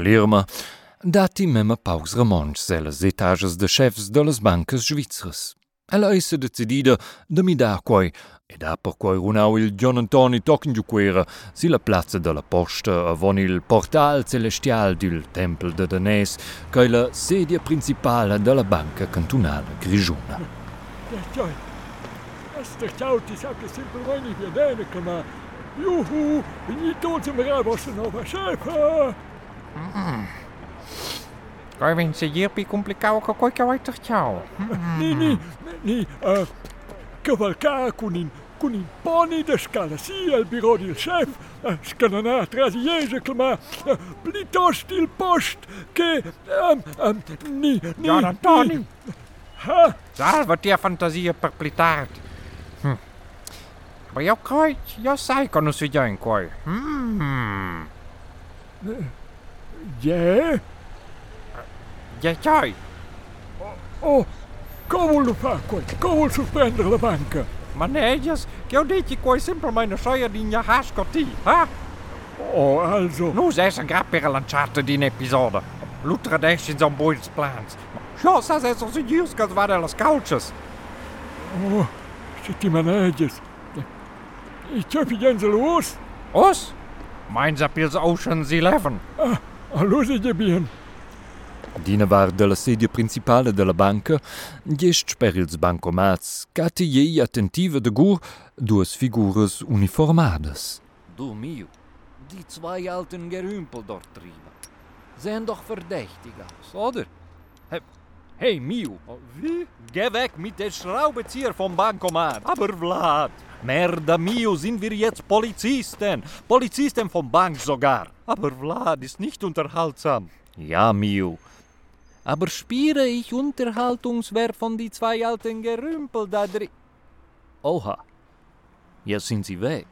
l'Irma, dati mema paus remonts ellas etages de chefs de las bancas svizras. Ella eisse decidida de mi dar quai, ed ha per quai runau il Gian Antoni tocin giuquera si la plazza della posta avon il portal celestial dil tempel de Danès, che è la sedia principale della banca cantonale grigiona. Questa ciao ti sa che sempre vieni via bene ma... Juhu, ogni tanto mi ra vostra nuova chef. Hum. Mm. Goivin se hierpi complicau ka que é vaitor tjau. Niin, hum. niin, niin, äh, ah, cavalcar kunin, kunin poni de scala si el biro del chef, ah, äh, scanana trasiege klma, äh, ah, plitos til post, que, ähm, ähm, ni, ni, Jan Antoni. Ha? Salva tia fantasia per plitard. Mas hum. eu jou eu sei que kan ons weer jou in ja, Ja, jij. oh, come lo fa qua, come sorprendere la banca? Maar nee, jas, jou deed je koi simpel mijn soja die je haskotti, ha? Oh, also, Nu zei ze grap per lanciato di episode. Lutra descins on boys plans. Ja, sa se so suggius che vada las couches. oh, settimanages. Ich köpfe Jens los. Os? Mijn zapils Oceans 11. Ah, allora je bien. Dina var de la sedia principale de la banca, gest per ils bancomats, cati ei attentiva de gur duas figuras uniformadas. Du Mio, die zwei alten Gerümpel dort drüben sehen doch verdächtig aus, oder? Hey, hey Mio, wie? Geh weg mit der Schraubenzieher vom Bankomat. Aber Vlad, merda Mio, sind wir jetzt Polizisten. Polizisten vom Bank sogar. Aber Vlad ist nicht unterhaltsam. Ja, Mio. Aber spüre ich Unterhaltungswert von die zwei alten Gerümpel da drin? Oha, jetzt sind sie weg.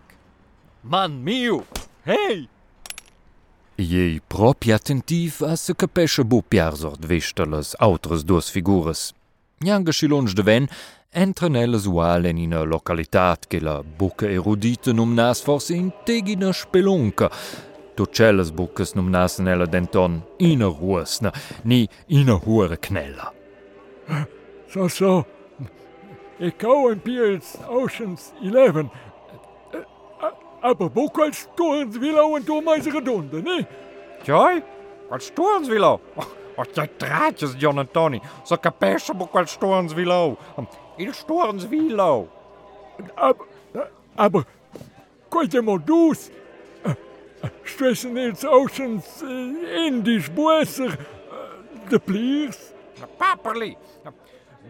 Mann, Mio, hey! Jej propria tentativa să căpeșă bupiarzort veștălăs autres duas figuras. Neangă și lungi de ven, entrenelles ualen in a localitat che la buca erudite numnas forse integina spelunca, Tucelas bucas num nasnella denton ina ruasna, ni ina hure knella. So, so, ich go in Beals Oceans 11, aber wo kannst du wieder und du meise Redunde, ne? Joi, kannst du uns wieder? Och, jag trates, John Antoni, så capisce bu quel storns vilo. Il Aber, aber, Ab, ab, quite modus. Stressen ils oceans äh, indisch buesser. Äh, de pliers. Paperli.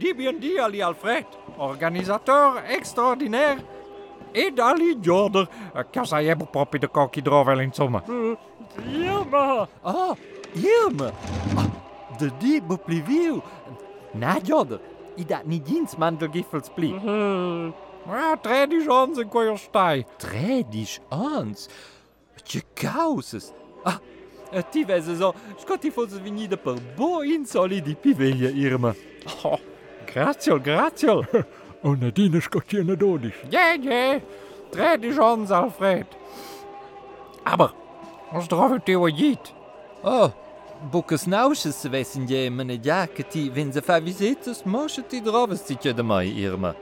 Dibi en dia li Alfred, Organisator extraordinaire E Ali Jorder. Casa je proprio de kokkie drovel in. Ja, maar. Ah, Irma! Ah, de die bepliviu. Na, joder, i dat niet dienst mandelgiffels pli. Ja, tre die jons in koier stai. Tredisch ans. Je causes. Ah, eh, ti vese so, scotti fosse venida per bo insolidi pivelia, Irma. Oh, graziol, graziol. Und Nadine Scottierne Dodisch. Je, je. Tre die jons, Alfred. Aber, ons droven teo jiet. Oh, bucas nausches se vessen je mene jacke ti, wenn se fa visitas, mosche ti droves ti de mai, Irma.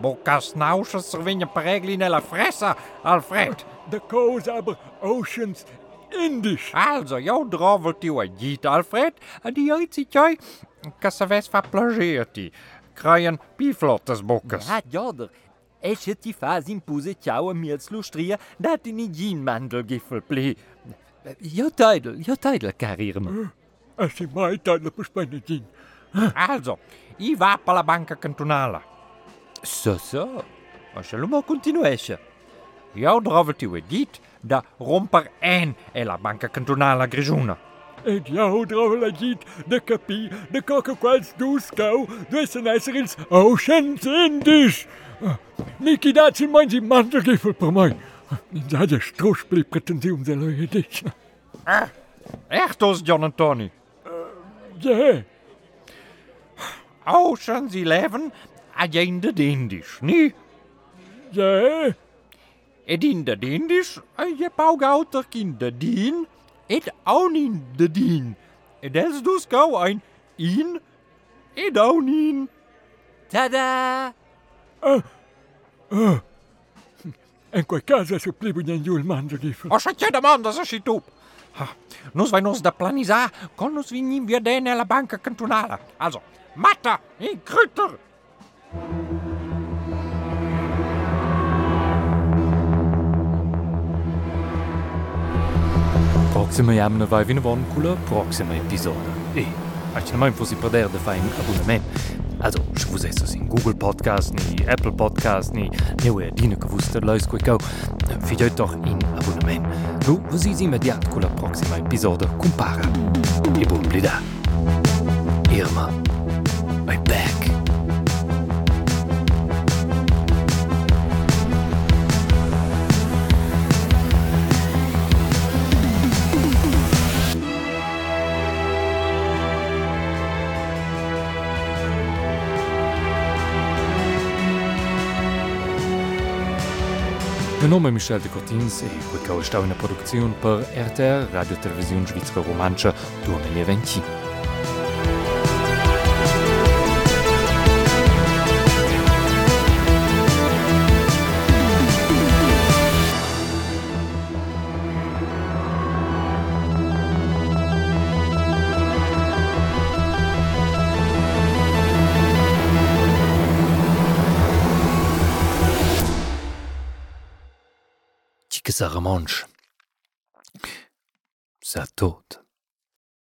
Bocas nauses servinje peregli nella fressa, Alfred. De koos aber Oceans Indisch. Also, jou drovel teo jiet, Alfred. En die uit zit jij. Ka se ves fa plageerti. Kruien piflottes bokkes. Ja, joder, esce ti fas impuse ciao a miels lustria, dat in i gin mandelgiffel pli. Jo teidel, jo teidel, car Irma. Als je mij tijdelijk bespannen zien. Also, i va per la banca cantonala. So, so. Als je lummer continuesce. Jou drovel teo jiet, da romper en e la banca cantonala grigiuna. En jou drovel ziet de kapie, de kokkekwals doeskau, dussen esserils Oceans Indisch. Zijn mijn zijn mantelgiffel per mij. In zijn stroos bleef pretentie ze leuke dich. Echtos, John en Tony. Ja, Oceans 11, agenda d'Indisch, nie? ja. Ed in de Indisch, a je paugauter kin de din, et aunin de din. Des du skau ein in et aunin. Tada! Ah, ah. In quel caso se plebunien io il mando di... O se chiede mando se si tu. Ah, nus vai nus da planisar, con nus vinim via dene alla banca cantonala. Also, Matta, in Krüter! Proxime jamne wai vin waren cooler Proxime Episode. E mai posi perder de fein abonnement. Also ich wo es in Google Podcast nie Apple Podcast nie neue Dine gewusste Leiisku go fi doch in Abonnement. Lo wo si si mediat cooler Proxima Episode compara. E bon blida. Irma. Den Name Michel de Cortins e huet goustaune Produktionioun per RTR Radiotelevisioun Schweizer Romanscher Domenier Ventin. gewisser Mensch. Sehr tot.